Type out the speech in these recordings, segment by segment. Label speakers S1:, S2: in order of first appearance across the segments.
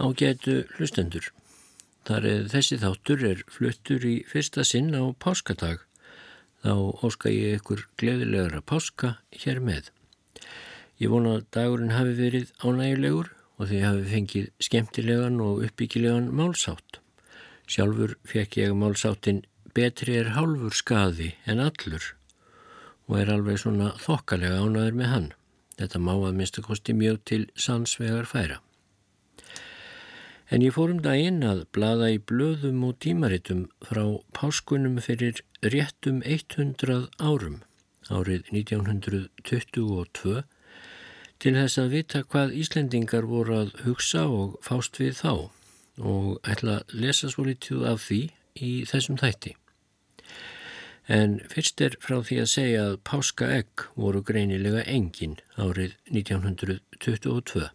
S1: á getu hlustendur. Þar er þessi þáttur er fluttur í fyrsta sinn á páskadag. Þá óska ég ykkur gleðilegra páska hér með. Ég vona að dagurinn hafi verið ánægulegur og því hafi fengið skemmtilegan og uppbyggilegan málsátt. Sjálfur fekk ég málsáttin betri er hálfur skaði en allur og er alveg svona þokkalega ánaður með hann. Þetta má að minnstu kosti mjög til sannsvegar færa. En ég fór um daginn að blada í blöðum og tímaritum frá páskunum fyrir réttum 100 árum, árið 1922, til þess að vita hvað Íslendingar voru að hugsa og fást við þá og ætla að lesa svo litið af því í þessum þætti. En fyrst er frá því að segja að páskaegg voru greinilega engin árið 1922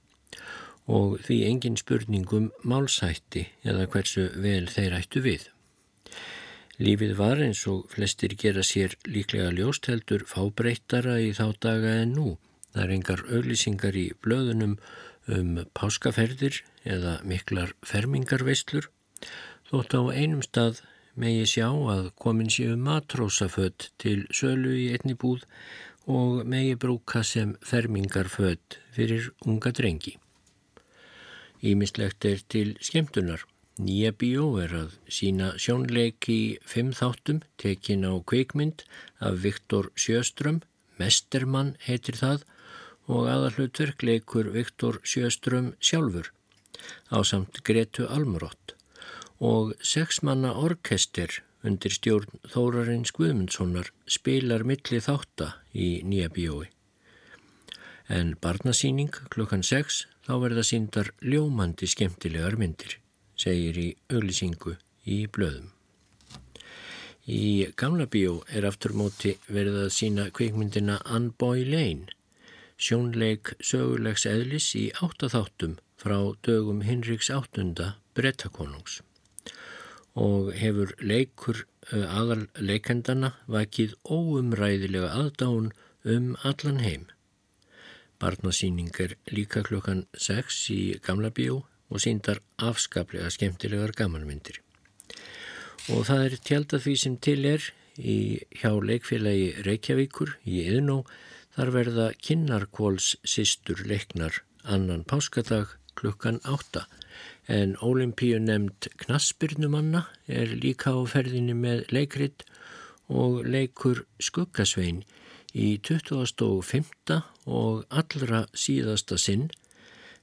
S1: og því engin spurningum málsætti eða hversu vel þeir ættu við. Lífið var eins og flestir gera sér líklega ljósteldur fábreyttara í þá daga en nú. Það er engar auglýsingar í blöðunum um páskaferðir eða miklar fermingarveislur þótt á einum stað megi sjá að komin séu matrósafödd til sölu í einni búð og megi brúka sem fermingarfödd fyrir unga drengi. Ímislegt er til skemmtunar. Nýja bíó er að sína sjónleik í fimm þáttum tekin á kveikmynd af Viktor Sjöström, Mestermann heitir það og aðalhlutverk leikur Viktor Sjöström sjálfur á samt Gretu Almurott og sexmanna orkester undir stjórn Þórarins Guðmundssonar spilar milli þátta í nýja bíói. En barnasýning klukkan 6 þá verða síndar ljómandi skemmtilegar myndir, segir í auglisingu í blöðum. Í gamla bíó er aftur móti verið að sína kveikmyndina Unboy Lane, sjónleik sögulegs eðlis í áttaþáttum frá dögum Hinriks áttunda brettakonungs og hefur leikur aðal leikendana vakið óumræðilega aðdán um allan heim. Barnasýning er líka klukkan 6 í gamla bíó og síndar afskaplega skemmtilegar gamanmyndir. Og það er tjálta því sem til er í hjá leikfélagi Reykjavíkur í Yðnó þar verða Kinnarkóls sýstur leiknar annan páskadag klukkan 8 en Ólimpíu nefnd Knaspirnumanna er líka á ferðinni með leikrit og leikur Skuggasvein í 2005. og allra síðasta sinn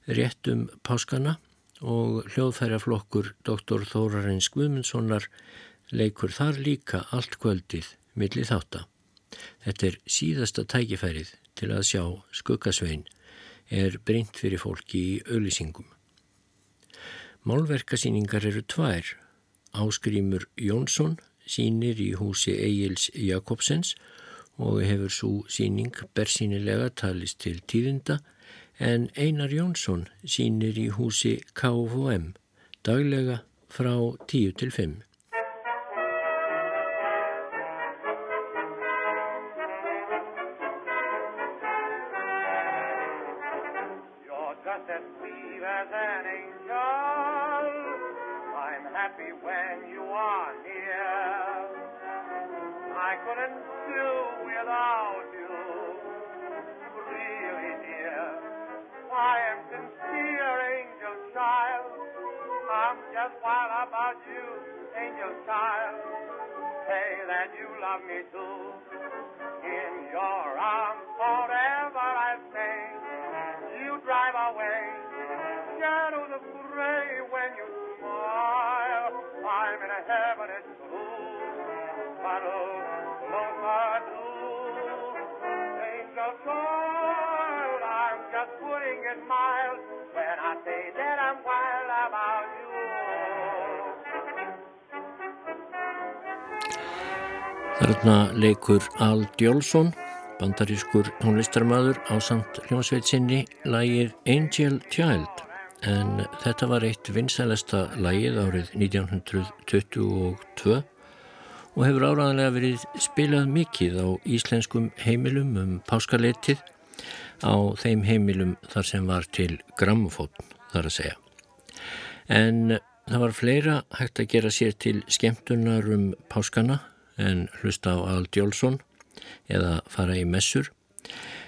S1: réttum páskana og hljóðfæraflokkur Dr. Þórarins Guðmundssonar leikur þar líka allt kvöldið millir þátt. Þetta er síðasta tækifærið til að sjá skuggasvein er brynt fyrir fólki í auðlýsingum. Málverkasýningar eru tvær. Áskrimur Jónsson sínir í húsi Egils Jakobsens og hefur svo síning bersýnilega talist til tíðinda en Einar Jónsson sínir í húsi KFM daglega frá 10 til 5. Þarna leikur Al Djólfsson, bandarískur tónlistarmadur á samt hljómsveitsinni lægir Angel Child en þetta var eitt vinsælesta lægið árið 1922 og hefur áraðanlega verið spilað mikið á íslenskum heimilum um páskaleitið á þeim heimilum þar sem var til grammofótn þar að segja. En það var fleira hægt að gera sér til skemmtunar um páskana en hlusta á Ald Jólsson eða fara í messur.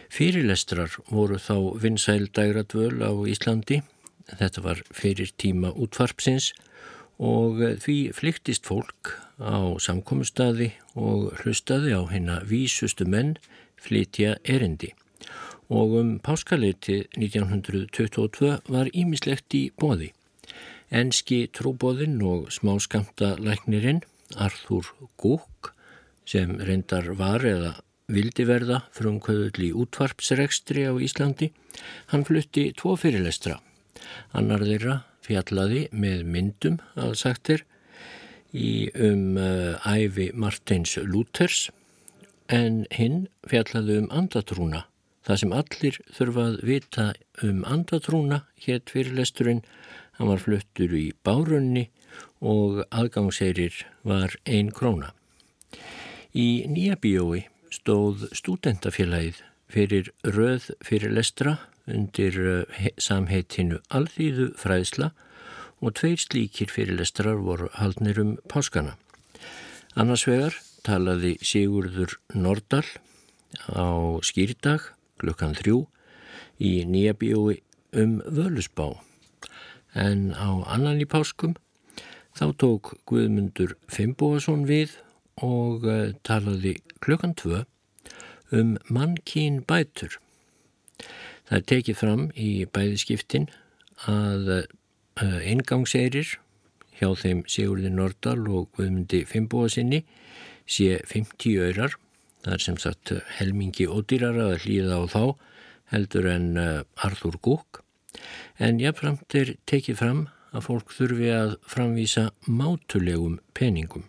S1: Fyrirlestrar voru þá vinsæl dægradvöl á Íslandi. Þetta var fyrir tíma útvarpsins og því flyktist fólk á samkommustadi og hlustaði á hérna vísustu menn flytja erindi. Og um páskaleiti 1922 var ímislegt í bóði. Enski trúbóðinn og smáskamta læknirinn Arthur Gúk sem reyndar var eða vildi verða frumkvöðull í útvarpsregstri á Íslandi, hann flutti tvo fyrirlestra. Annar þeirra fjallaði með myndum að sagtir í um uh, æfi Martins Lúthers en hinn fjallaði um andatrúna. Það sem allir þurfað vita um andatrúna hétt fyrirlesturinn, hann var fluttur í bárunni og aðgangseirir var ein króna. Í nýja bíói stóð stúdentafélagið fyrir röð fyrir lestra undir eh, samheitinu Alþýðu fræðsla og tveir slíkir fyrirlestrar voru haldnir um páskana. Annars vegar talaði Sigurður Nordal á skýrdag klukkan þrjú í nýja bíói um völusbá en á annan í páskum Þá tók Guðmundur Fimboðason við og uh, talaði klukkan tvö um mannkín bætur. Það er tekið fram í bæðiskiptin að uh, eh, eingangserir hjá þeim Sigurði Nordal og Guðmundi Fimboðasinni sé 50 öyrar. Það er sem sagt helmingi ódýrara að hlýða á þá heldur en uh, Arthur Gúk. En jáfnframt er tekið fram að fólk þurfi að framvísa mátulegum peningum.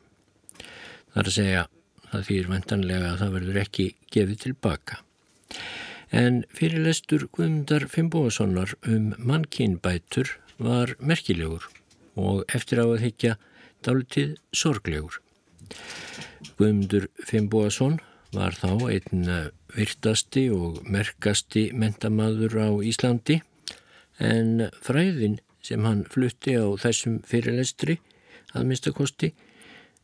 S1: Það er að segja að því er vendanlega að það verður ekki gefið tilbaka. En fyrirlestur Guðmundar Fimboðssonar um mannkynbætur var merkilegur og eftir á að higgja dálitið sorglegur. Guðmundur Fimboðsson var þá einn virtasti og merkasti mentamaður á Íslandi en fræðin sem hann flutti á þessum fyrirlestri að minnstakosti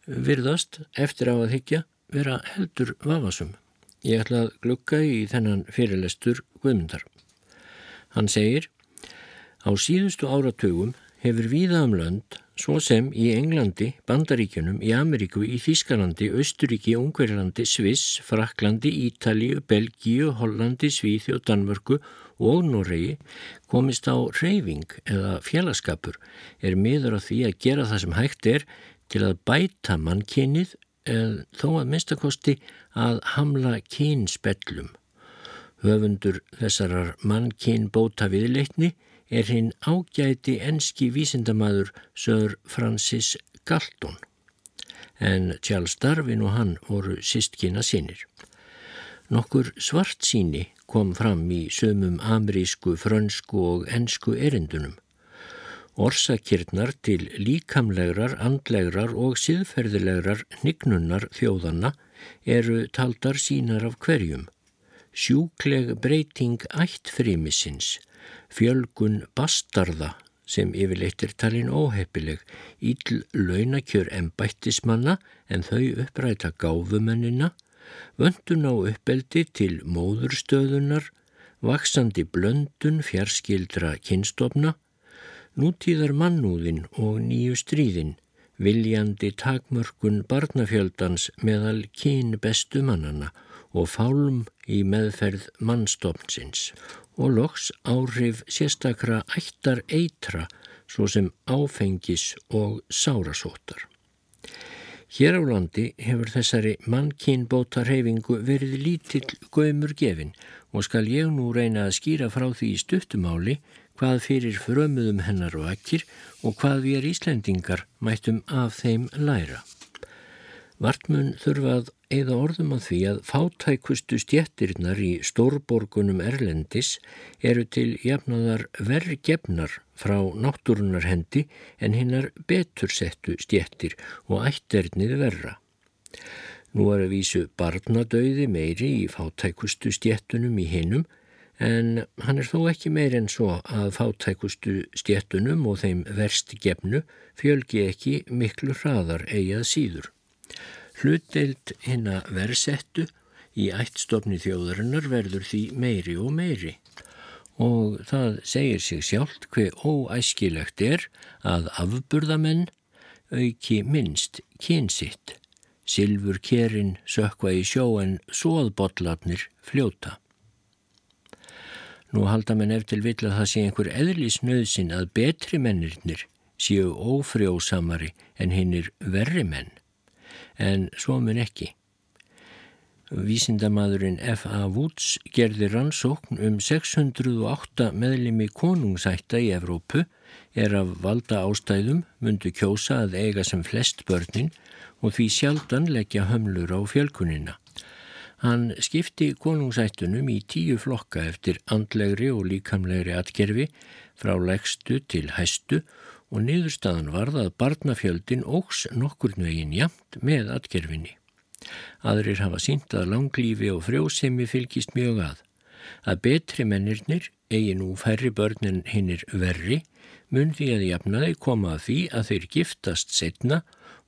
S1: virðast eftir á að higgja vera heldur vafasum. Ég ætla að glukka í þennan fyrirlestur Guðmundar. Hann segir Á síðustu áratugum hefur víða um svo sem í Englandi, Bandaríkjunum, í Ameríku, í Þískalandi, Östuríki, Ungverlandi, Sviss, Fraklandi, Ítalíu, Belgíu, Hollandi, Svíði og Danmörku og Noregi komist á reyfing eða félagskapur er miður á því að gera það sem hægt er til að bæta mannkynnið eða þó að minnstakosti að hamla kynspellum. Höfundur þessarar mannkyn bóta viðleitni er hinn ágæti enski vísindamadur Sir Francis Galton en Charles Darwin og hann voru sístkina sínir. Nokkur svart síni kom fram í sömum amerísku, frönsku og ensku erindunum. Orsakirnar til líkamlegrar, andlegrar og siðferðilegrar nignunar þjóðanna eru taldar sínar af hverjum. Sjúkleg breyting ættfrimisins, fjölgun bastarða sem yfirleitt er talin óheppileg, íll launakjör embættismanna en þau uppræta gáfumennina, vöndun á uppeldi til móðurstöðunar, vaksandi blöndun fjarskildra kynstofna, nútíðar mannúðin og nýju stríðin, viljandi takmörkun barnafjöldans meðal kyn bestu mannana og fálm í meðferð mannstofnsins og loks áhrif sérstakra ættar eitra svo sem áfengis og sárasótar. Hér á landi hefur þessari mannkynbóta reyfingu verið lítill göymur gefin og skal ég nú reyna að skýra frá því í stuttumáli hvað fyrir frömuðum hennar og ekkir og hvað við er Íslendingar mættum af þeim læra. Vartmun þurfað eða orðum að því að fátækustu stjettirnar í stórborgunum Erlendis eru til jafnaðar vergefnar frá náttúrunar hendi en hinnar betursettu stjettir og ætternið verra. Nú er að vísu barnadauði meiri í fátækustu stjettunum í hinnum En hann er þó ekki meir en svo að fátækustu stjettunum og þeim verst gefnu fjölgi ekki miklu hraðar eigað síður. Hlutdeild hinn að versettu í ættstofni þjóðarinnar verður því meiri og meiri. Og það segir sig sjálft hver óæskilegt er að afburðamenn auki minnst kynsitt, silfur kerin sökva í sjó en svoðbollarnir fljóta. Nú halda menn eftir vill að það sé einhver eðlisnöðsin að betri mennirnir séu ófrjósamari en hinnir verri menn, en svo mun ekki. Vísindamadurinn F.A. Woods gerði rannsókn um 608 meðlimi konungsætta í Evrópu er af valda ástæðum mundu kjósa að eiga sem flest börnin og því sjaldan leggja hömlur á fjölkunina. Hann skipti konungsættunum í tíu flokka eftir andlegri og líkamlegri atgerfi frá legstu til hæstu og niðurstaðan varð að barnafjöldin ógs nokkur nvegin jamt með atgerfinni. Aðrir hafa sínt að langlífi og frjósemi fylgist mjög að. Að betri mennirnir, eigi nú færri börn en hinnir verri, mun því að jafnaði koma að því að þeir giftast setna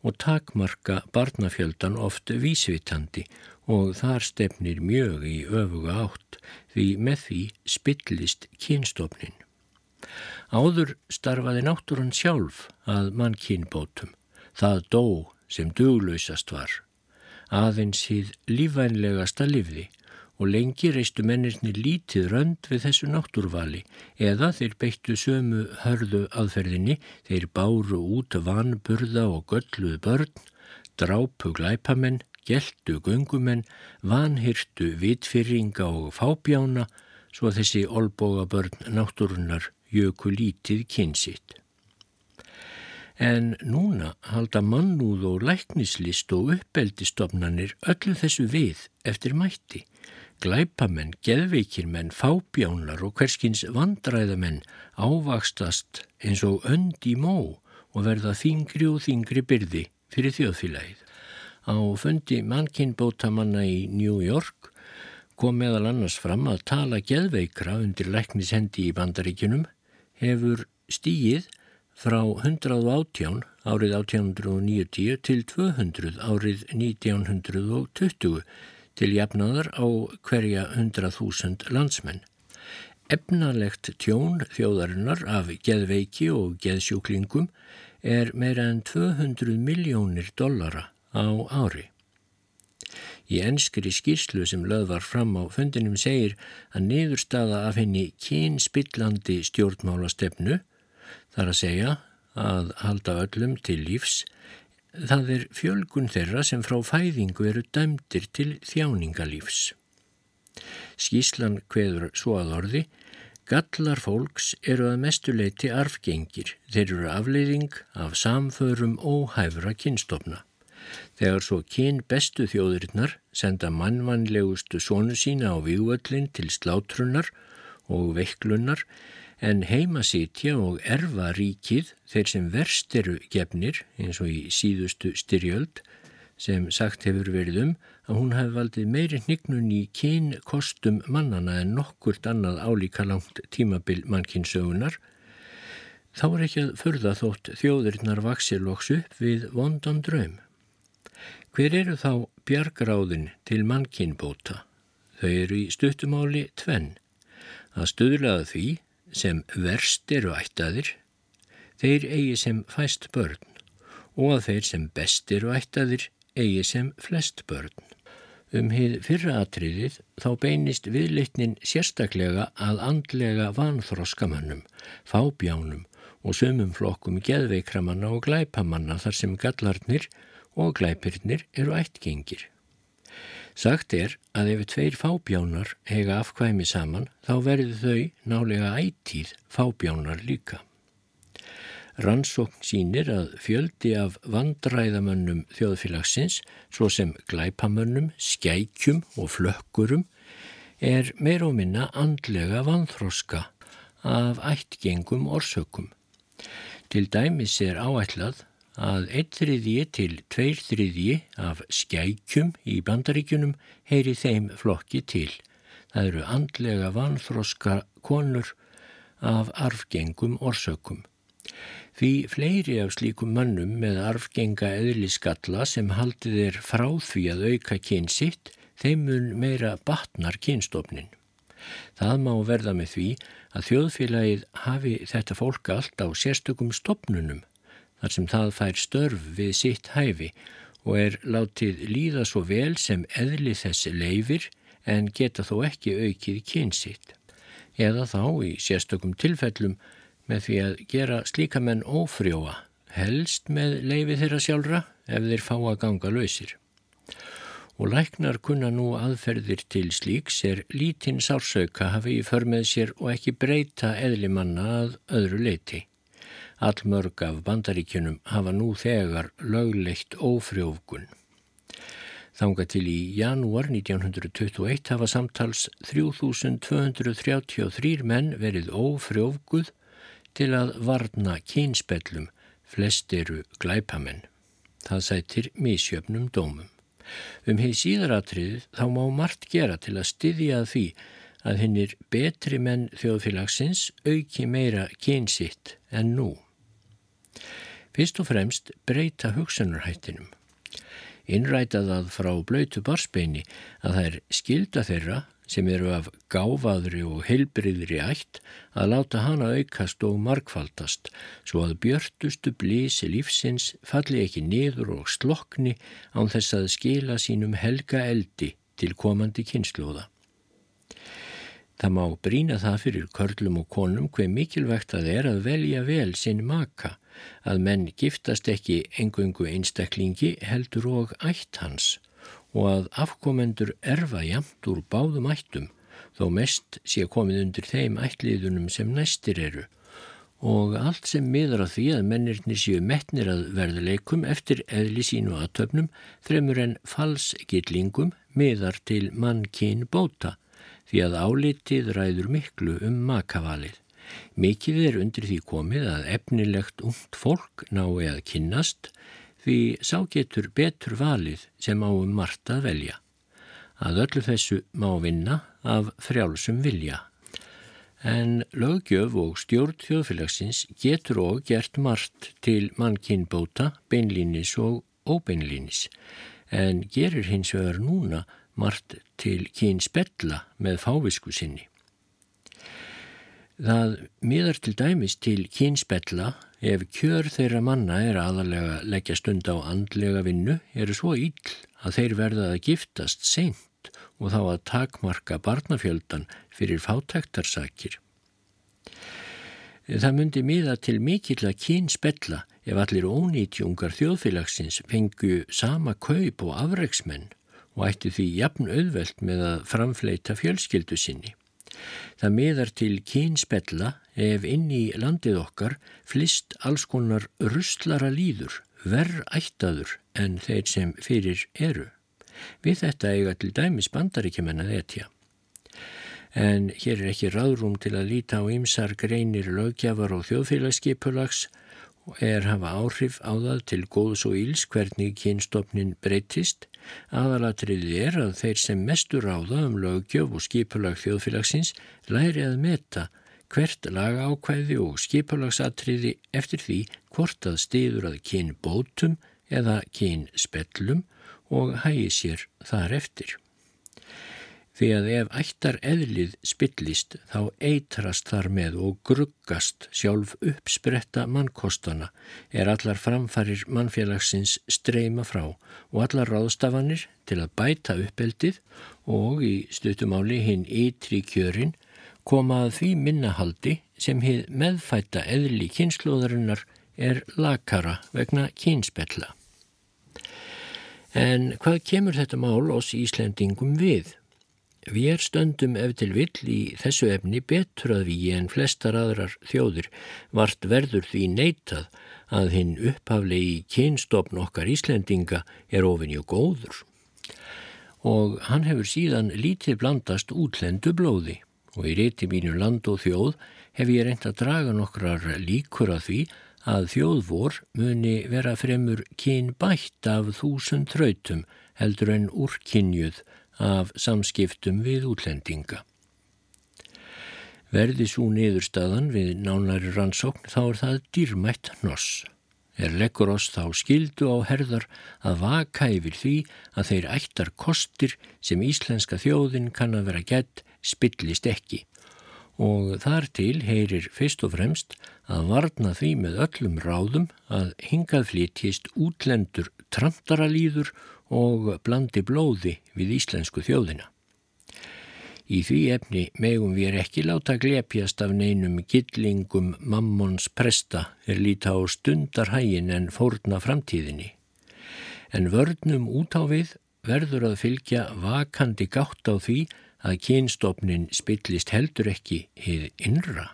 S1: og takmarka barnafjöldan oft vísvitandi og þar stefnir mjög í öfuga átt því með því spillist kynstofnin. Áður starfaði náttúran sjálf að mann kynbótum. Það dó sem duglausast var aðeins hýð lífvænlegasta livði og lengi reistu mennirni lítið rönd við þessu náttúrvali eða þeir beittu sömu hörðu aðferðinni, þeir báru út vanburða og gölluð börn, drápu glæpamenn, geltu gungumenn, vanhyrtu vitfyrringa og fábjána, svo þessi olboga börn náttúrunar jöku lítið kynsitt. En núna halda mannúð og læknislist og uppeldistofnanir öllu þessu við eftir mætti. Glæpamenn, geðveikirmenn, fábjánar og hverskins vandræðamenn ávakstast eins og önd í mó og verða þingri og þingri byrði fyrir þjóðfélagið. Á fundi mannkinnbótamanna í New York kom meðal annars fram að tala geðveikra undir læknishendi í bandaríkunum hefur stíið frá 118 árið 1890 til 200 árið 1920 til jafnaðar á hverja 100.000 landsmenn. Efnalegt tjón þjóðarinnar af geðveiki og geðsjúklingum er meira en 200 miljónir dollara á ári. Í enskri skýrslu sem löð var fram á fundinum segir að niðurstaða af henni kynspillandi stjórnmálastefnu þar að segja að halda öllum til lífs, það er fjölgun þeirra sem frá fæðingu eru dæmdir til þjáningalífs. Skíslan hveður svo að orði, gallar fólks eru að mestuleiti arfgengir, þeir eru afleiðing af samförum óhæfra kynstofna. Þegar svo kyn bestu þjóðurinnar senda mannvannlegustu sónu sína á vývöllin til slátrunar og veiklunar en heimasítja og erfa ríkið þeir sem verst eru gefnir eins og í síðustu styrjöld sem sagt hefur verið um að hún hafi valdið meiri hnignun í kyn kostum mannana en nokkurt annað álíka langt tímabil mannkinsögunar þá er ekki að förða þótt þjóðurinnar vaksiloks upp við vondan draum. Hver eru þá bjargráðin til mannkinbóta? Þau eru í stuttumáli tvenn. Það stuðlaði því sem verst eru ættaðir, þeir eigi sem fæst börn og að þeir sem best eru ættaðir eigi sem flest börn. Um hið fyrra atriðið þá beinist viðleitnin sérstaklega að andlega vanþróskamannum, fábjánum og sömum flokkum geðveikramanna og glæpamanna þar sem gallarnir og glæpirnir eru ættgengir. Sagt er að ef tveir fábjánar hega afkvæmi saman þá verður þau nálega ætíð fábjánar líka. Rannsókn sínir að fjöldi af vandræðamönnum þjóðfélagsins, svo sem glæpamönnum, skækjum og flökkurum, er meir og minna andlega vanþroska af ættgengum orsökum. Til dæmis er áætlað að eitt þriðji til tveir þriðji af skækjum í bandaríkunum heyri þeim flokki til. Það eru andlega vanþroska konur af arfgengum orsökum. Því fleiri af slíkum mannum með arfgenga eðliskalla sem haldið er frá því að auka kyn sitt, þeim mun meira batnar kynstofnin. Það má verða með því að þjóðfélagið hafi þetta fólk allt á sérstökum stopnunum þar sem það fær störf við sitt hæfi og er látið líða svo vel sem eðli þess leifir en geta þó ekki aukið kynsitt. Eða þá í sérstökum tilfellum með því að gera slíka menn ófrjóa, helst með leifi þeirra sjálfra ef þeir fá að ganga lausir. Og læknar kunna nú aðferðir til slíks er lítinn sársauka hafi í för með sér og ekki breyta eðlimanna að öðru leiti. Allmörg af bandaríkjunum hafa nú þegar lögleitt ófrjófgun. Þanga til í janúar 1921 hafa samtals 3233 menn verið ófrjófguð til að varna kynspellum, flest eru glæpamenn. Það sætir mísjöfnum dómum. Um heið síðaratrið þá má margt gera til að styðja því að hinnir betri menn þjóðfélagsins auki meira kynsitt en nú. Fyrst og fremst breyta hugsanarhættinum. Innrætað að frá blöytu barsbeini að er skilda þeirra sem eru af gáfaðri og heilbriðri ætt að láta hana aukast og markfaldast svo að björtustu blísi lífsins falli ekki niður og slokni án þess að skila sínum helga eldi til komandi kynnslóða. Það má brína það fyrir körlum og konum hver mikilvægt að er að velja vel sinn maka, að menn giftast ekki engungu einstaklingi heldur og ætt hans og að afkomendur erfa jamt úr báðum ættum þó mest sé komið undir þeim ættliðunum sem næstir eru og allt sem miður að því að mennirni séu metnir að verðleikum eftir eðli sínu aðtöfnum fremur en falsgillingum miðar til mannkinn bóta því að álitið ræður miklu um makavalið. Mikið er undir því komið að efnilegt ungt fólk nái að kynnast því sá getur betur valið sem áum margt að velja. Að öllu þessu má vinna af frjálsum vilja. En lögjöf og stjórn þjóðfélagsins getur og gert margt til mannkinnbóta, beinlínis og óbeinlínis, en gerir hins vegar núna margt til kyn spella með fávisku sinni. Það miðar til dæmis til kyn spella ef kjör þeirra manna er aðalega leggja stund á andlega vinnu eru svo íll að þeir verða að giftast seint og þá að takmarka barnafjöldan fyrir fátæktarsakir. Það myndi miða til mikill að kyn spella ef allir ónýtjungar þjóðfélagsins fengu sama kaup og afreiksmenn og ætti því jafn auðvelt með að framfleita fjölskyldu sinni. Það miðar til kynspella ef inn í landið okkar flist alls konar rustlara líður, verð ættaður en þeir sem fyrir eru. Við þetta eiga til dæmis bandaríkjumenn að etja. En hér er ekki ráðrúm til að líta á ymsar greinir lögjafar og þjóðfélagsskipulags og er hafa áhrif á það til góðs og íls hvernig kynstofnin breytist. Aðalatriði er að þeir sem mestur áða um lögjöf og skipulag þjóðfélagsins læri að meta hvert laga ákvæði og skipulagsatriði eftir því hvort að stiður að kyn bótum eða kyn spellum og hægi sér þar eftir. Því að ef ættar eðlið spillist þá eitrast þar með og gruggast sjálf uppspretta mannkostana er allar framfarir mannfélagsins streyma frá og allar ráðstafanir til að bæta uppeldið og í stuttumáli hinn ytri kjörin koma að því minnahaldi sem hið meðfætta eðli kynnslóðarinnar er lakara vegna kynspella. En hvað kemur þetta mál oss Íslendingum við? Við stöndum ef til vill í þessu efni betur að við en flestar aðrar þjóðir vart verður því neitað að hinn upphaflegi kynstofn okkar Íslendinga er ofinju góður. Og hann hefur síðan lítið blandast útlendu blóði og í reyti mínu land og þjóð hef ég reynd að draga nokkrar líkur að því að þjóðvor muni vera fremur kyn bætt af þúsund þrautum heldur en úrkynjuð af samskiptum við útlendinga. Verði svo niðurstaðan við nánari rannsókn þá er það dýrmætt noss. Er leggur oss þá skildu á herðar að vaka yfir því að þeir ættar kostir sem íslenska þjóðin kann að vera gett spillist ekki og þar til heyrir fyrst og fremst að varna því með öllum ráðum að hingað flytjist útlendur tramtaralýður og blandi blóði við íslensku þjóðina. Í því efni megum við ekki láta glepjast af neinum gillingum mammons presta er líta á stundarhægin en fórna framtíðinni. En vörnum út á við verður að fylgja vakandi gátt á því að kynstofnin spillist heldur ekki hið innra.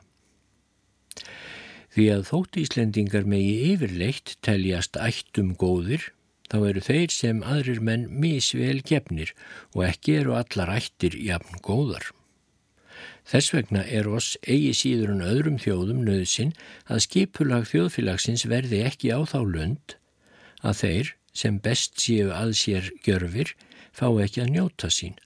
S1: Því að þótt Íslendingar megi yfirleitt teljast ættum góðir, þá eru þeir sem aðrir menn misvel gefnir og ekki eru allar ættir jafn góðar. Þess vegna er oss eigi síður en öðrum þjóðum nöðsin að skipulag þjóðfélagsins verði ekki á þá lönd að þeir sem best séu að sér gjörfir fá ekki að njóta sín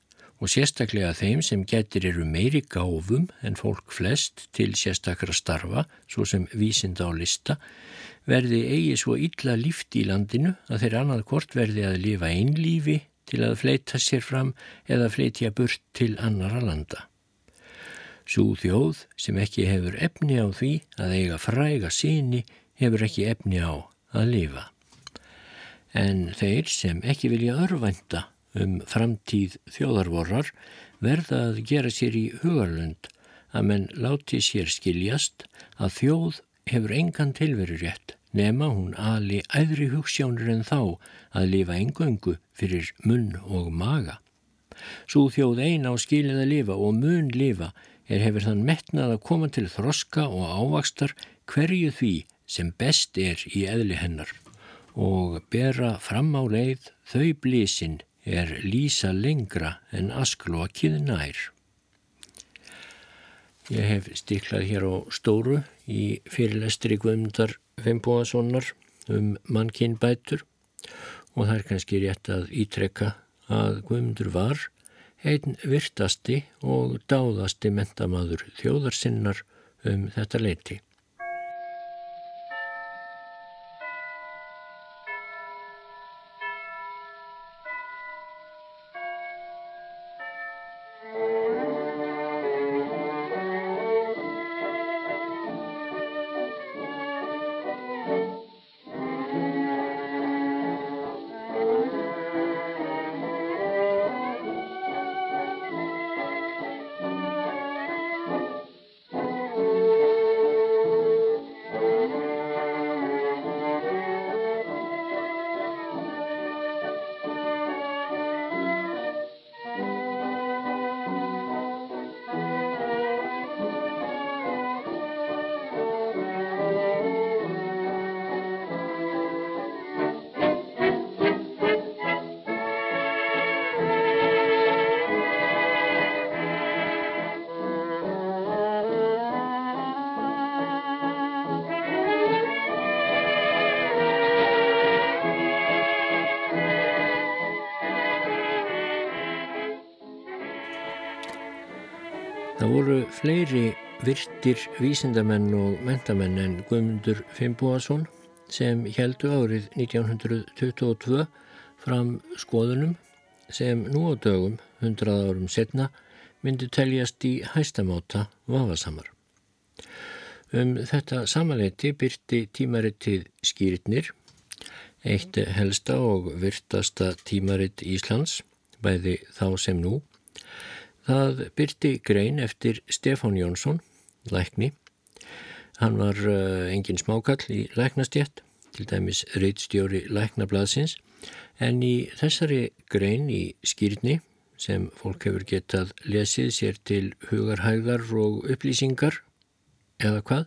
S1: og sérstaklega þeim sem getur eru meiri gáfum en fólk flest til sérstakra starfa, svo sem vísinda á lista, verði eigi svo illa líft í landinu að þeir annað hvort verði að lifa einlífi til að fleita sér fram eða fleitja burt til annara landa. Svo þjóð sem ekki hefur efni á því að eiga fræga síni hefur ekki efni á að lifa. En þeir sem ekki vilja örvænta um framtíð þjóðarvorrar verða að gera sér í hugarlund að menn láti sér skiljast að þjóð hefur engan tilveru rétt nema hún ali æðri hugssjónur en þá að lifa engöngu fyrir munn og maga. Svo þjóð eina á skilið að lifa og mun lifa er hefur þann metnað að koma til þroska og ávakstar hverju því sem best er í eðli hennar og bera fram á leið þau blísinn er lýsa lengra en asklokið nær. Ég hef stiklað hér á stóru í fyrirlestri Guðmundar Fembóðasonar um mannkinnbætur og það er kannski rétt að ítrekka að Guðmundur var einn virtasti og dáðasti mentamaður þjóðarsinnar um þetta leiti. Fleiri virtir vísindamenn og mentamenn en Guðmundur Fimboason sem heldu árið 1922 fram skoðunum sem nú á dögum, 100 árum setna, myndi teljast í hæstamáta vafasamar. Um þetta samanleiti byrti tímarittið skýritnir, eitt helsta og virtasta tímaritt Íslands, bæði þá sem nú, Það byrti grein eftir Stefán Jónsson, lækni. Hann var uh, engin smákall í læknastjett, til dæmis reittstjóri læknablaðsins, en í þessari grein í skýrni sem fólk hefur getað lesið sér til hugarhæðar og upplýsingar, eða hvað,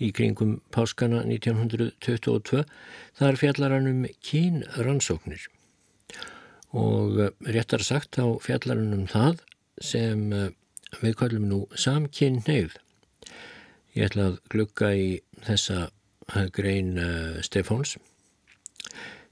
S1: í kringum páskana 1922, þar fjallar hann um kynrannsóknir. Og uh, réttar sagt á fjallar hann um það sem eh, við kallum nú samkinn neyð. Ég ætla að glukka í þessa eh, grein uh, Stefáns.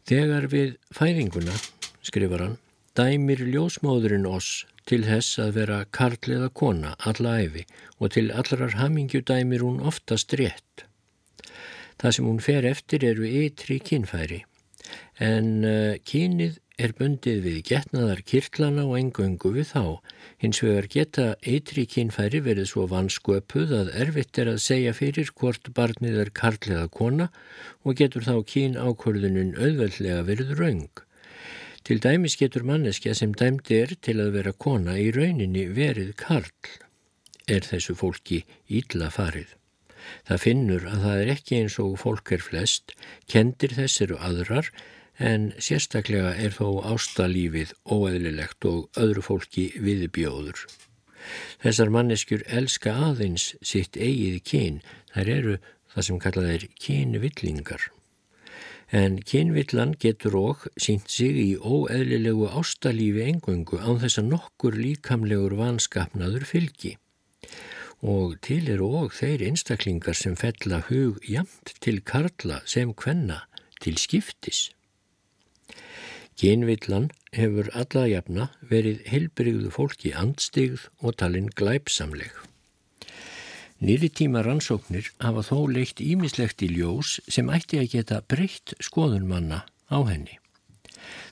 S1: Þegar við fæðinguna, skrifar hann, dæmir ljósmóðurinn oss til þess að vera karl eða kona alla æfi og til allrar hamingju dæmir hún oftast rétt. Það sem hún fer eftir eru ytri kynfæri en uh, kynið er bundið við getnaðar kirtlana og engöngu við þá. Hins vegar geta ytri kynfæri verið svo vansköpuð að erfitt er að segja fyrir hvort barnið er karl eða kona og getur þá kyn ákvörðunum auðveldlega verið raung. Til dæmis getur manneskja sem dæmdi er til að vera kona í rauninni verið karl. Er þessu fólki ídla farið? Það finnur að það er ekki eins og fólk er flest, kendir þess eru aðrar, en sérstaklega er þó ástalífið óeðlilegt og öðru fólki viðbjóður. Þessar manneskjur elska aðeins sitt eigið kyn, þær eru það sem kallað er kynvillingar en kynvillan getur og sínt sig í óeðlilegu ástalífi engöngu án þess að nokkur líkamlegur vanskapnaður fylgi. Og til eru og þeir einstaklingar sem fella hug jamt til karla sem kvenna til skiptis. Kynvillan hefur alla jafna verið heilbrigðu fólki andstigð og talinn glæpsamleg. Nýri tíma rannsóknir hafa þó leikt ímislegt í ljós sem ætti að geta breytt skoðun manna á henni.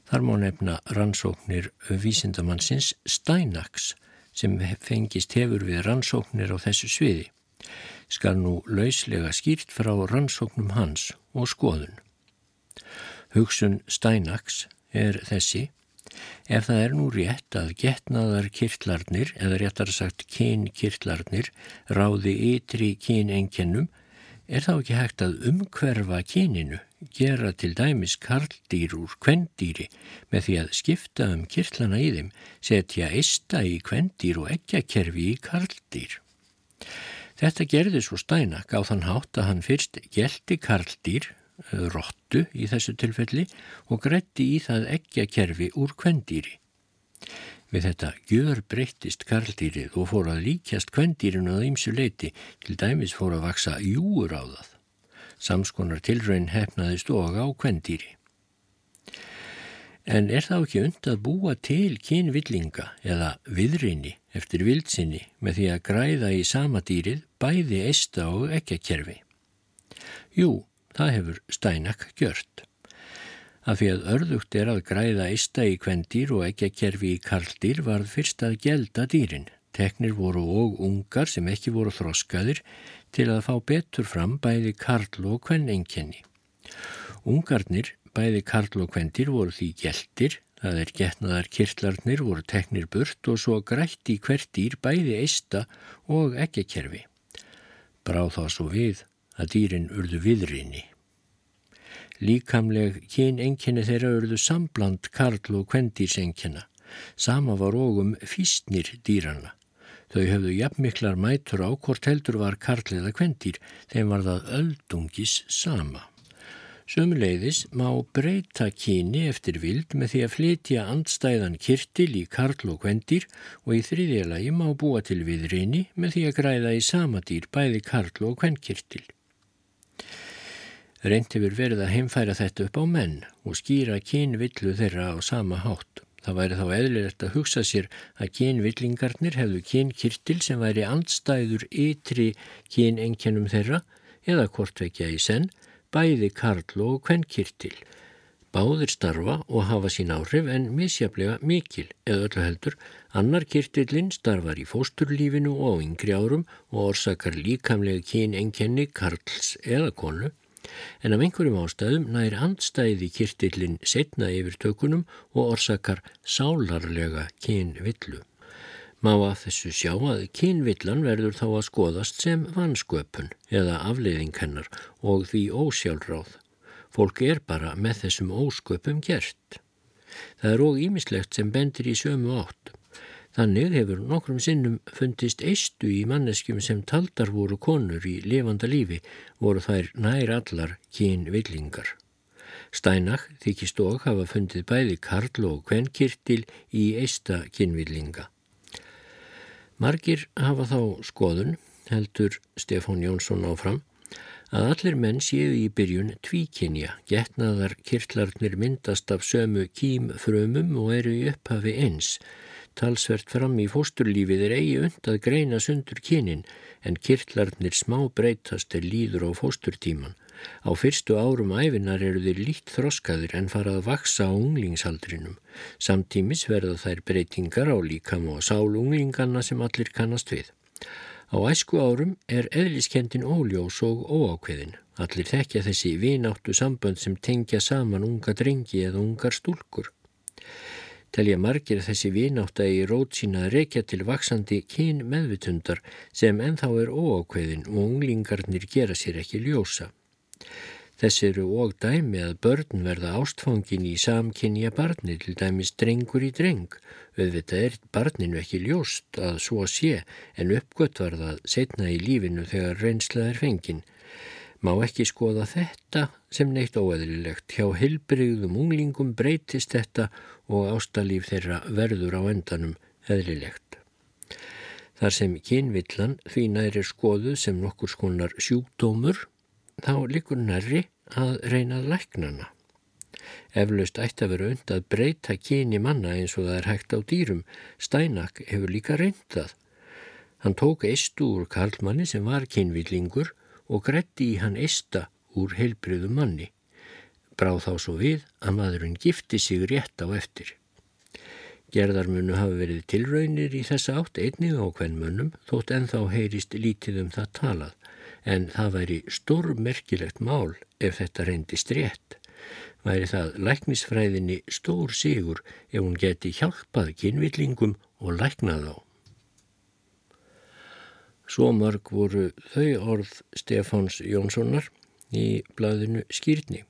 S1: Þar má nefna rannsóknir vísindamannsins Steinaks sem fengist hefur við rannsóknir á þessu sviði. Skal nú lauslega skýrt frá rannsóknum hans og skoðun. Hugsun Steinaks er þessi Ef það er nú rétt að getnaðar kirtlarnir, eða réttar sagt kynkirtlarnir, ráði ytri kynenkennum, er þá ekki hægt að umhverfa kyninu, gera til dæmis karldýr úr kvendýri með því að skipta um kirtlana í þeim, setja eista í kvendýr og ekkjakerfi í karldýr. Þetta gerði svo Steinak á þann hátt að hann fyrst gelti karldýr rottu í þessu tilfelli og grætti í það eggjakerfi úr kvendýri. Við þetta gjör breyttist karldýrið og fór að líkjast kvendýrinu að ýmsu leiti, til dæmis fór að vaksa júur á það. Samskonar tilraun hefnaðist og á kvendýri. En er það ekki und að búa til kynvillinga eða viðrinni eftir vildsinni með því að græða í sama dýrið bæði eista og ekkjakerfi? Jú, Það hefur Steinak gjört. Af því að örðugt er að græða eista í kvendýr og ekki að kerfi í karldýr varð fyrst að gelda dýrin. Teknir voru og ungar sem ekki voru þroskaðir til að fá betur fram bæði karl og kvennenkenni. Ungarnir, bæði karl og kvendir, voru því geldir, það er getnaðar kirtlarnir voru teknir burt og svo grætti hvert dýr bæði eista og ekki kerfi. Bráð þá svo við að dýrin urðu viðrinni. Líkamleg kynenginni þeirra urðu sambland karl og kvendýrsengjana. Sama var ógum fýstnir dýrana. Þau höfðu jafnmiklar mætur á hvort heldur var karl eða kvendýr, þeim var það öldungis sama. Sumuleiðis má breyta kyni eftir vild með því að flytja andstæðan kirtil í karl og kvendýr og í þriðja lagi má búa til viðrinni með því að græða í sama dýr bæði karl og kvenkirtil. Reynd hefur verið að heimfæra þetta upp á menn og skýra kynvillu þeirra á sama hátt. Það væri þá eðlilegt að hugsa sér að kynvillingarnir hefðu kynkirtil sem væri andstæður ytri kynengjönum þeirra eða kortvekja í senn, bæði karl og kvennkirtil. Báðir starfa og hafa sín áhrif en misjaflega mikil eða öllu heldur. Annar kirtillinn starfar í fósturlífinu og á yngri árum og orsakar líkamlega kynengjenni karls eða konu en af einhverjum ástæðum nær andstæði kirtillin setna yfir tökunum og orsakar sálarlega kynvillu. Má að þessu sjá að kynvillan verður þá að skoðast sem vansköpun eða afleiðing hennar og því ósjálfráð. Fólk er bara með þessum ósköpum gert. Það er óg ímislegt sem bendir í sömu átt. Þannig hefur nokkrum sinnum fundist eistu í manneskjum sem taldar voru konur í lifanda lífi voru þær nær allar kyn villingar. Stænach þykist og hafa fundið bæði karl og kvenkirtil í eista kynvillinga. Margir hafa þá skoðun, heldur Stefán Jónsson áfram, að allir menn séu í byrjun tvíkinja, getnaðar kirtlarnir myndast af sömu kým frumum og eru í upphafi eins. Talsvert fram í fósturlífið er eigi und að greina sundur kynin en kirtlarnir smá breytast er líður á fósturtíman. Á fyrstu árum æfinar eru þeir lít þroskaðir en farað að vaksa á unglingsaldrinum. Samtímis verða þær breytingar á líkam og sálunglinganna sem allir kannast við. Á æsku árum er eðliskendin óljós og óákveðin. Allir þekkja þessi vináttu sambönd sem tengja saman unga drengi eða ungar stúlkur. Telja margir þessi vinátt að í rót sína reykja til vaksandi kyn meðvitundar sem enþá er óákveðin og unglingarnir gera sér ekki ljósa. Þess eru og dæmi að börn verða ástfangin í samkynja barni til dæmis drengur í dreng. Auðvitað er barninu ekki ljóst að svo sé en uppgött var það setna í lífinu þegar reynslað er fengin. Má ekki skoða þetta sem neitt óeðlilegt. Hjá hilbriðum unglingum breytist þetta og ástalíf þeirra verður á endanum eðlilegt. Þar sem kynvillan því næri skoðu sem nokkur skonar sjúkdómur þá likur nærri að reyna læknana. Eflaust ætti að vera und að breyta kyni manna eins og það er hægt á dýrum. Steinak hefur líka reyndað. Hann tók eistu úr karlmanni sem var kynvillingur og gretti í hann eista úr heilbriðu manni. Bráð þá svo við að maðurinn gifti sig rétt á eftir. Gerðarmunu hafi verið tilraunir í þessa átt einnig á hvern munum þótt enþá heyrist lítið um það talað en það væri stórmerkilegt mál ef þetta reyndist rétt. Væri það læknisfræðinni stór sigur ef hún geti hjálpað kynvillingum og læknað á. Svo marg voru þau orð Stefáns Jónssonar í blæðinu Skýrni.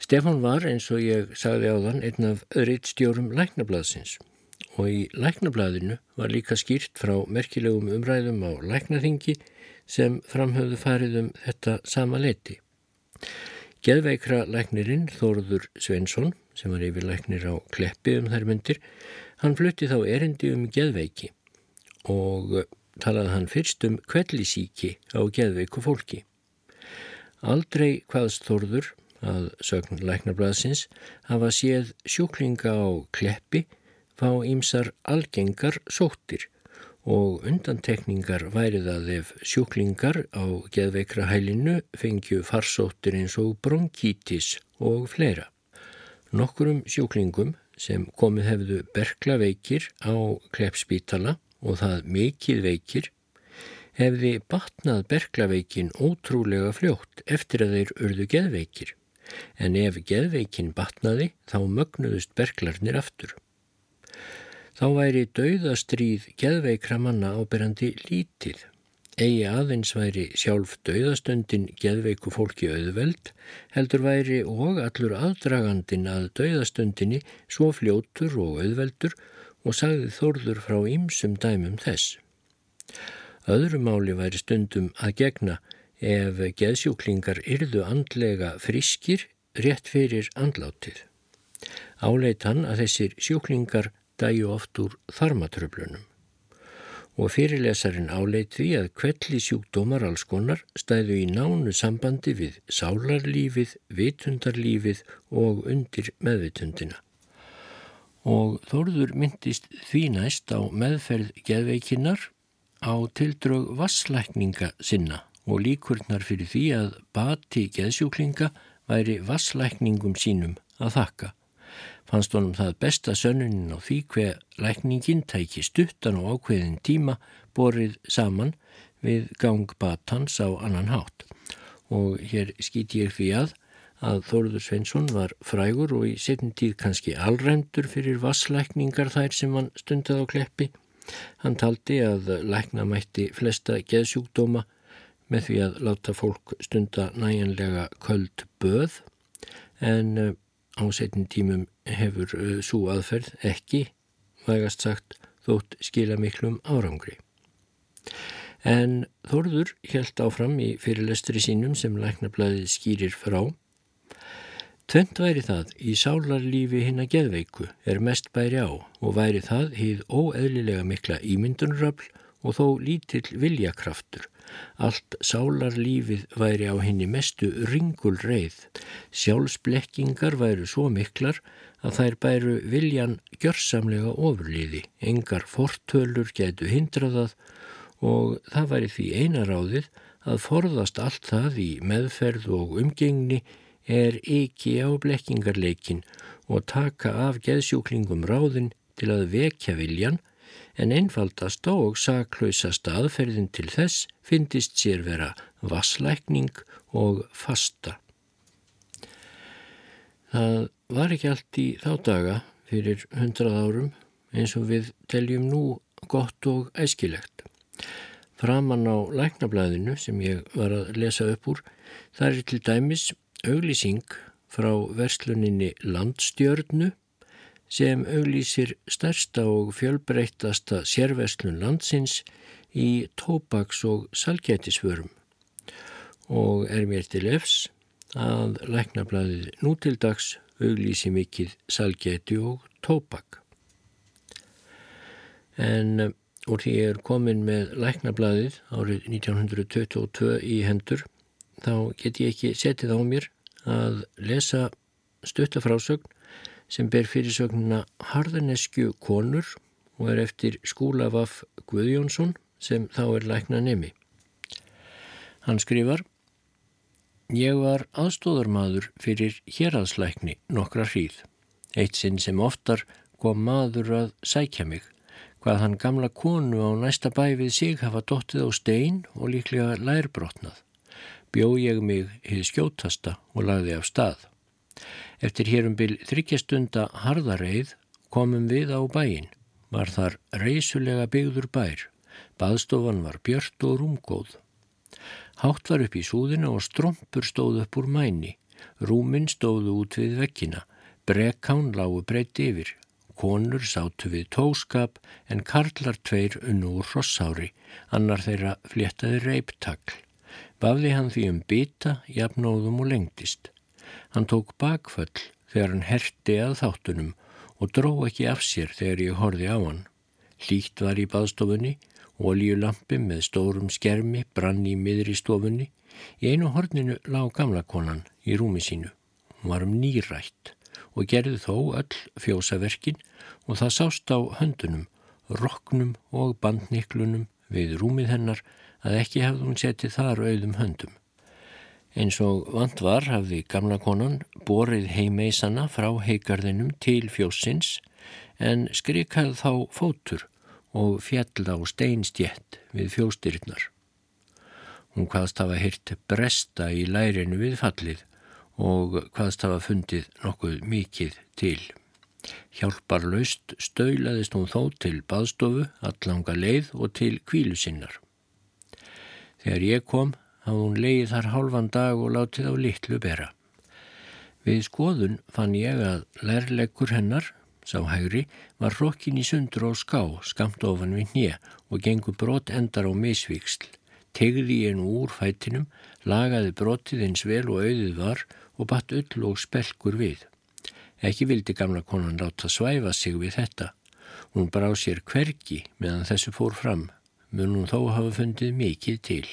S1: Stefán var, eins og ég sagði á þann, einn af öðriðstjórum læknablaðsins og í læknablaðinu var líka skýrt frá merkilegum umræðum á læknaþingi sem framhauðu farið um þetta sama leiti. Geðveikra læknirinn Þóruður Svensson, sem var yfir læknir á kleppi um þær myndir, hann flutti þá erindi um geðveiki og talaði hann fyrst um kvellisíki á geðveiku fólki. Aldrei hvaðst Þóruður að sögn læknarblaðsins hafa séð sjúklinga á kleppi fá ímsar algengar sóttir og undantekningar væri það ef sjúklingar á geðveikra hælinu fengju farsóttir eins og bronkítis og fleira. Nokkurum sjúklingum sem komið hefðu berkla veikir á kleppspítala og það mikið veikir hefði batnað berglaveikin ótrúlega fljótt eftir að þeir urðu geðveikir, en ef geðveikin batnaði þá mögnuðust berglarnir aftur. Þá væri dauðastríð geðveikra manna áberandi lítið. Egi aðeins væri sjálf dauðastöndin geðveiku fólki auðveld, heldur væri og allur aðdragandin að dauðastöndinni svo fljótur og auðveldur og sagði þórður frá ýmsum dæmum þess. Öðru máli væri stundum að gegna ef geðsjúklingar yrðu andlega friskir rétt fyrir andlátið. Áleit hann að þessir sjúklingar dæju oft úr þarmatröflunum og fyrirlesarin áleit því að kvelli sjúkdómar alls konar stæðu í nánu sambandi við sálarlífið, vitundarlífið og undir meðvitundina. Og Þórður myndist því næst á meðferð geðveikinnar á tildrög vasslækninga sinna og líkurnar fyrir því að bati geðsjúklinga væri vasslækningum sínum að þakka fannst honum það besta sönnunin á því hver lækningin tæki stuttan og ákveðin tíma borið saman við gangbatans á annan hátt. Og hér skýti ég fyrir að að Þóruður Sveinsson var frægur og í setjum tíð kannski allrændur fyrir vasslækningar þær sem hann stundið á kleppi. Hann taldi að lækna mætti flesta geðsjúkdóma með því að láta fólk stunda næjanlega köld böð en á setjum tímum hefur uh, svo aðferð ekki, vægast sagt, þótt skila miklum árangri. En Þorður helt áfram í fyrirlestri sínum sem læknablaðið skýrir frá. Tvent væri það í sálarlífi hinn að geðveiku er mest bæri á og væri það hýð óeðlilega mikla ímyndunröfl og þó lítill viljakraftur. Allt sálarlífið væri á henni mestu ringul reið. Sjálfsblekkingar væru svo miklar að þær bæru viljan gjörsamlega ofurliði. Engar fortölur getu hindraðað og það væri því einaráðið að forðast allt það í meðferð og umgengni er ekki á blekkingarleikin og taka af geðsjúklingum ráðin til að vekja viljan en einfaldast og saklausast aðferðin til þess fyndist sér vera vasslækning og fasta. Það var ekki allt í þá daga fyrir hundrað árum eins og við teljum nú gott og æskilegt. Framan á læknablaðinu sem ég var að lesa upp úr, það er til dæmis auglýsing frá versluninni Landstjörnu sem auglýsir stærsta og fjölbreyttasta sérverslun landsins í tópaks- og salgætisvörum og er mér til efs að læknablaðið nútildags auglýsi mikið salgæti og tópak. En eh, úr því ég er komin með læknablaðið árið 1922 í hendur þá get ég ekki setið á mér að lesa stuttafrásögn sem ber fyrirsögnuna Harðaneskju konur og er eftir Skúlafaf Guðjónsson sem þá er lækna nemi. Hann skrifar Ég var aðstóðarmadur fyrir héraðslækni nokkra hríð. Eitt sinn sem oftar kom maður að sækja mig hvað hann gamla konu á næsta bæ við sig hafa dottið á stein og líklega lærbrotnað bjó ég mig hið skjótasta og lagði af stað. Eftir hérum byl þryggjastunda harðareið komum við á bæin. Var þar reysulega byggður bær. Baðstofan var björnt og rúmgóð. Hátt var upp í súðina og strompur stóð upp úr mæni. Rúmin stóðu út við vekkina. Brekkán lágu breytt yfir. Konur sátu við tóskap en karlar tveir unnu úr rossári. Annar þeirra fléttaði reiptakl. Bafði hann því um bytta, jafnóðum og lengtist. Hann tók bakföll þegar hann herti að þáttunum og dró ekki af sér þegar ég horfi á hann. Hlýtt var í baðstofunni, oljulampi með stórum skermi brann í miðri stofunni. Í einu horninu lág gamla konan í rúmi sínu. Hún var um nýrætt og gerði þó öll fjósaverkin og það sást á höndunum, roknum og bandniklunum við rúmið hennar að ekki hafði hún setið þar auðum höndum. Eins og vant var hafði gamla konan borið heimeisana frá heigarðinum til fjósins en skrikað þá fótur og fjall á steinstjett við fjóstyrnar. Hún hvaðst hafa hyrt bresta í lærinu við fallið og hvaðst hafa fundið nokkuð mikið til. Hjálpar laust stöulaðist hún þó til baðstofu, allanga leið og til kvílu sinnar. Þegar ég kom hafði hún leið þar hálfan dag og látið á litlu bera. Við skoðun fann ég að lærleggur hennar, sá hægri, var rokkin í sundur og ská skamt ofan við hnje og gengur brot endar á misvíksl. Tegði ég nú úr fætinum, lagaði brotið eins vel og auðið var og batt öll og spelkur við. Ekki vildi gamla konan láta svæfa sig við þetta. Hún brá sér hvergi meðan þessu fór fram mun hún þó hafa fundið mikið til.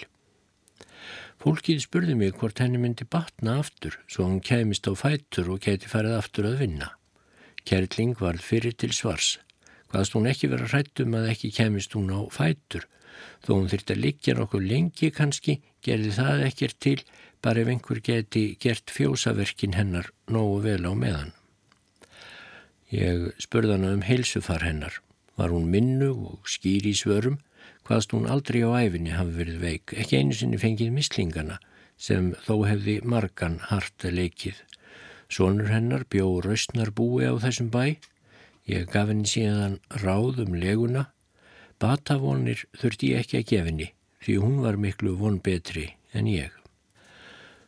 S1: Fólkið spurði mig hvort henni myndi batna aftur svo hún kæmist á fætur og geti farið aftur að vinna. Kerling varð fyrir til svars. Hvaðst hún ekki vera hrættum að ekki kæmist hún á fætur. Þó hún þurfti að liggja nokkuð lengi kannski, gerði það ekkert til, bara ef einhver geti gert fjósaverkin hennar nógu vel á meðan. Ég spurði hana um heilsufar hennar. Var hún minnu og skýri í svörum hvaðst hún aldrei á æfinni hafi verið veik, ekki einu sinni fengið mislingana sem þó hefði margan harta leikið. Sónur hennar bjó raustnar búi á þessum bæ, ég gaf henni síðan ráð um leguna, batavonir þurfti ég ekki að gefinni því hún var miklu von betri en ég.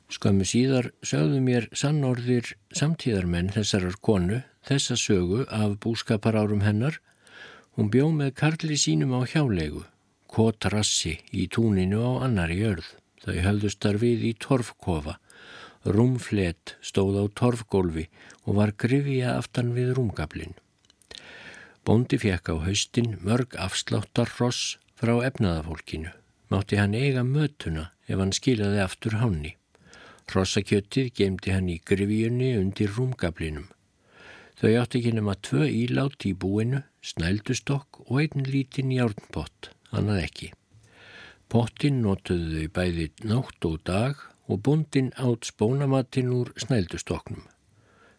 S1: Skömmu síðar sögðu mér sannorðir samtíðarmenn þessarar konu þessa sögu af búskaparárum hennar. Hún bjó með karli sínum á hjálegu kotrassi í túninu á annari jörð. Þau höfðu starfið í torfkofa. Rúmflet stóð á torfgólfi og var grifja aftan við rúmgablin. Bóndi fekk á haustin mörg afsláttarross frá efnaðafólkinu. Mátti hann eiga mötuna ef hann skilaði aftur háni. Rossakjötið gemdi hann í grifjunni undir rúmgablinum. Þau átti ekki nema tvö ílátt í búinu, snældustokk og einn lítinn járnpott, annað ekki. Pottin notuðu þau bæði nátt og dag og bundin átt spónamatinn úr snældustoknum.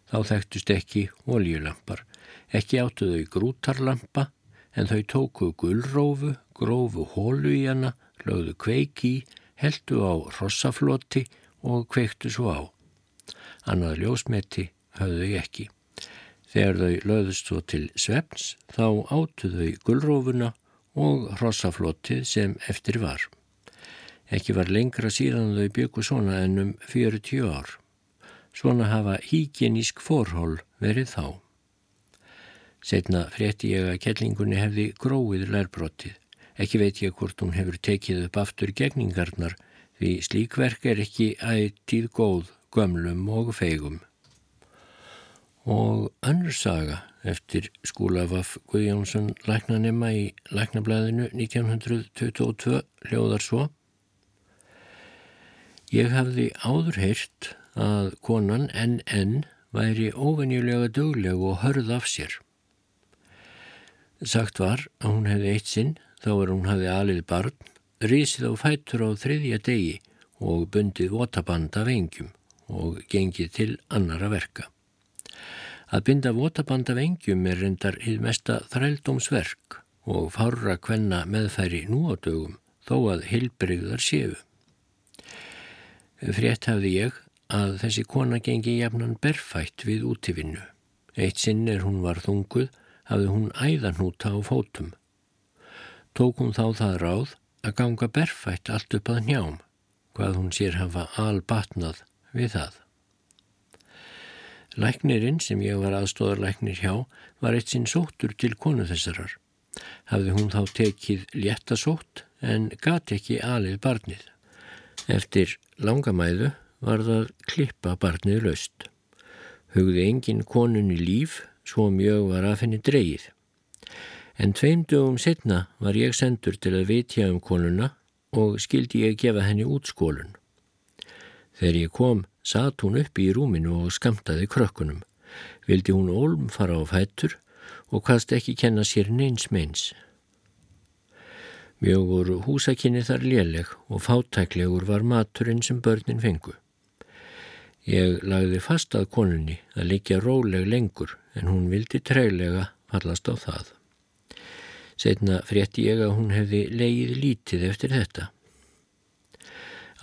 S1: Þá þekktust ekki oljulampar, ekki áttu þau grútarlampa en þau tóku gullrófu, grófu hólu í hana, lögðu kveiki, heldu á rossafloti og kveiktu svo á. Annað ljósmeti höfðu þau ekki. Þegar þau löðust svo til svefns þá áttu þau gullrófuna og rossaflotið sem eftir var. Ekki var lengra síðan þau byggu svona en um 40 ár. Svona hafa híkjenísk forhól verið þá. Setna frétti ég að kellingunni hefði gróið lærbrotið. Ekki veit ég hvort hún hefur tekið upp aftur gegningarnar því slíkverk er ekki ættíð góð, gömlum og feigum. Og önnur saga eftir skúlafaf Guðjónsson læknanema í læknablaðinu 1922 hljóðar svo. Ég hafði áður heyrt að konan NN væri óvenjulega dögleg og hörð af sér. Sagt var að hún hefði eitt sinn þá er hún hafði alið barn risið á fætur á þriðja degi og bundið votaband af engjum og gengið til annara verka. Að binda votaband af engjum er reyndar hið mesta þrældómsverk og fárra kvenna meðfæri nú á dögum þó að hilbreyðar séu. Frétt hafði ég að þessi kona gengi jafnan berfætt við útivinnu. Eitt sinn er hún var þunguð hafði hún æðanúta á fótum. Tók hún þá það ráð að ganga berfætt allt upp að njám, hvað hún sér hafa albatnað við það. Læknirinn sem ég var aðstóðarlæknir hjá var eitt sinn sóttur til konu þessarar. Hafði hún þá tekið léttasótt en gati ekki alið barnið. Eftir langamæðu var það klippa barnið laust. Hugði engin konunni líf, svo mjög var að finni dreyið. En tveim dögum setna var ég sendur til að vitja um konuna og skildi ég gefa henni út skólun. Þegar ég kom, satt hún upp í rúminu og skamtaði krökkunum. Vildi hún ólm fara á fættur og hvaðst ekki kenna sér neins meins. Mjög voru húsakinni þar léleg og fátæklegur var maturinn sem börnin fengu. Ég lagði fast að konunni að líka róleg lengur en hún vildi treylega fallast á það. Setna frétti ég að hún hefði leið lítið eftir þetta.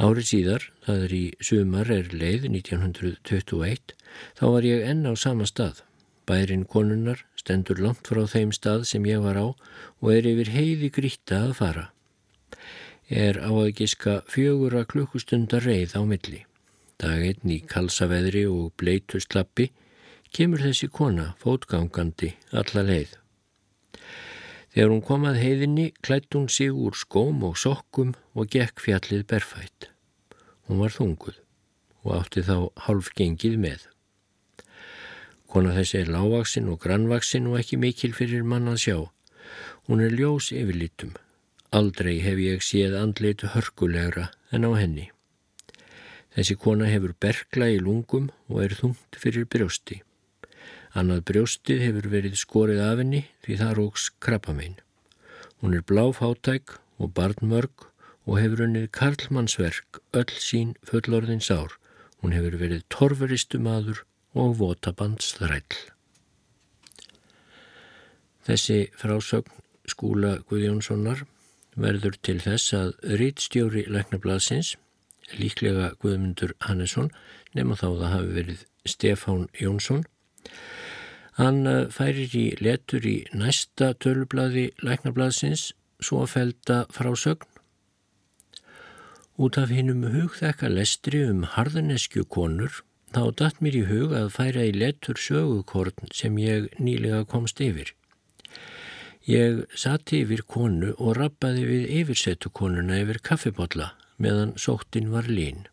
S1: Árið síðar, það er í sumar er leið 1921, þá var ég enn á sama stað. Bærin konunnar stendur langt frá þeim stað sem ég var á og er yfir heiði gríta að fara. Er á að giska fjögura klukkustundar reið á milli. Daginn í kalsaveðri og bleitustlappi kemur þessi kona fótgangandi alla leið. Þegar hún kom að heiðinni klætt hún sig úr skóm og sokkum og gekk fjallið berfætt. Hún var þunguð og átti þá hálf gengið með. Kona þessi er lágvaksinn og grannvaksinn og ekki mikil fyrir mann að sjá. Hún er ljós yfirlitum. Aldrei hef ég séð andleitu hörkulegra en á henni. Þessi kona hefur bergla í lungum og er þungt fyrir brjósti. Annað brjóstið hefur verið skorið af henni því það róks krabbamein. Hún er bláfátæk og barnmörg og hefur unnið karlmannsverk öll sín fullorðins ár. Hún hefur verið torfuristu maður og votabandsþræll. Þessi frásögn skúla Guðjónssonar verður til þess að rítstjóri Læknablasins, líklega Guðmundur Hannesson, nema þá það hafi verið Stefán Jónsson, Hann eh, færir í letur í næsta tölublaði læknablaðsins svo að felda frásögn. Út af hinnum hugþekka lestri um harðaneskju konur þá datt mér í hug að færa í letur sögukorn sem ég nýlega komst yfir. Ég satt yfir konu og rappaði við yfirsetu konuna yfir kaffibotla meðan sóttin var lín.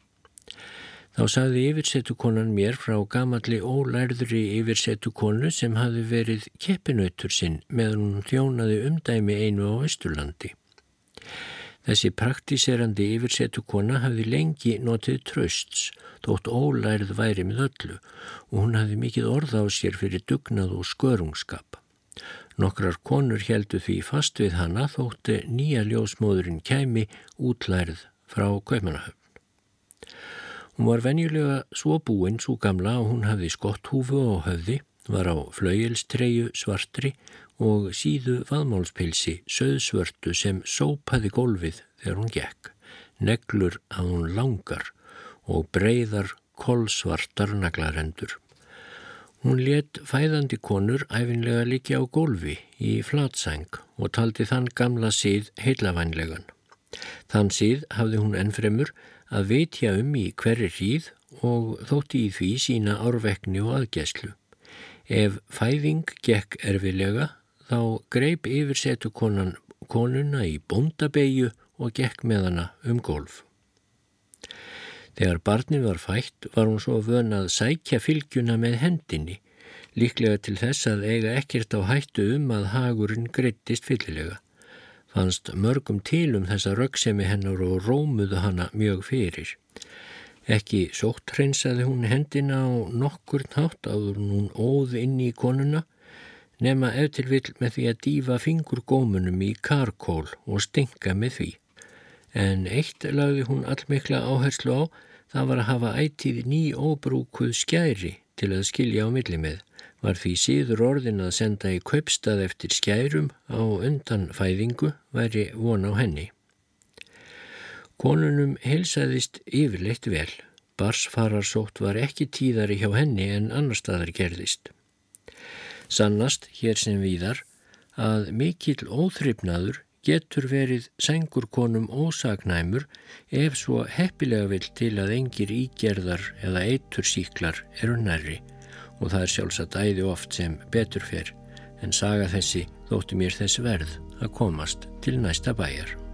S1: Þá sagði yfirsetukonan mér frá gamalli ólærðri yfirsetukonu sem hafi verið keppinautur sinn meðan hún þjónaði umdæmi einu á Östurlandi. Þessi praktíserandi yfirsetu kona hafði lengi notið trösts, þótt ólærið væri með öllu og hún hafði mikið orða á sér fyrir dugnað og skörungskap. Nokkrar konur heldu því fast við hana þótti nýja ljósmóðurinn kæmi útlærið frá Kaupanahöfn. Hún var venjulega svo búinn svo gamla að hún hafði skott húfu og höfði, var á flaujelstreju svartri og síðu vaðmálspilsi söðsvörtu sem sópaði gólfið þegar hún gekk, neglur að hún langar og breyðar kolsvartar naglarendur. Hún let fæðandi konur æfinlega líki á gólfi í flatsæng og taldi þann gamla síð heilavænlegan. Þann síð hafði hún ennfremur að vitja um í hverri hríð og þótti í því sína árvekni og aðgæslu. Ef fæðing gekk erfilega þá greip yfirsetu konan konuna í bóndabegju og gekk með hana um golf. Þegar barnin var fætt var hún svo vön að sækja fylgjuna með hendinni, líklega til þess að eiga ekkert á hættu um að hagurinn greittist fyllilega. Fannst mörgum til um þessa röggsemi hennar og rómuðu hana mjög fyrir. Ekki sótt hreinsaði hún hendina á nokkur nátt áður hún óð inn í konuna nema ef til vill með því að dýfa fingur gómunum í karkól og stinga með því. En eitt lagði hún allmikla áherslu á, það var að hafa ætið ný óbrúkuð skæri til að skilja á milli með, var því síður orðin að senda í kaupstað eftir skærum á undan fæðingu væri von á henni. Konunum heilsaðist yfirleitt vel, barsfararsótt var ekki tíðari hjá henni en annar staðar gerðist. Sannast hér sem víðar að mikill óþryfnaður getur verið sengurkonum ósagnæmur ef svo heppilega vill til að engir ígerðar eða eitur síklar eru nærri og það er sjálfsagt æði oft sem betur fer en saga þessi þóttu mér þess verð að komast til næsta bæjar.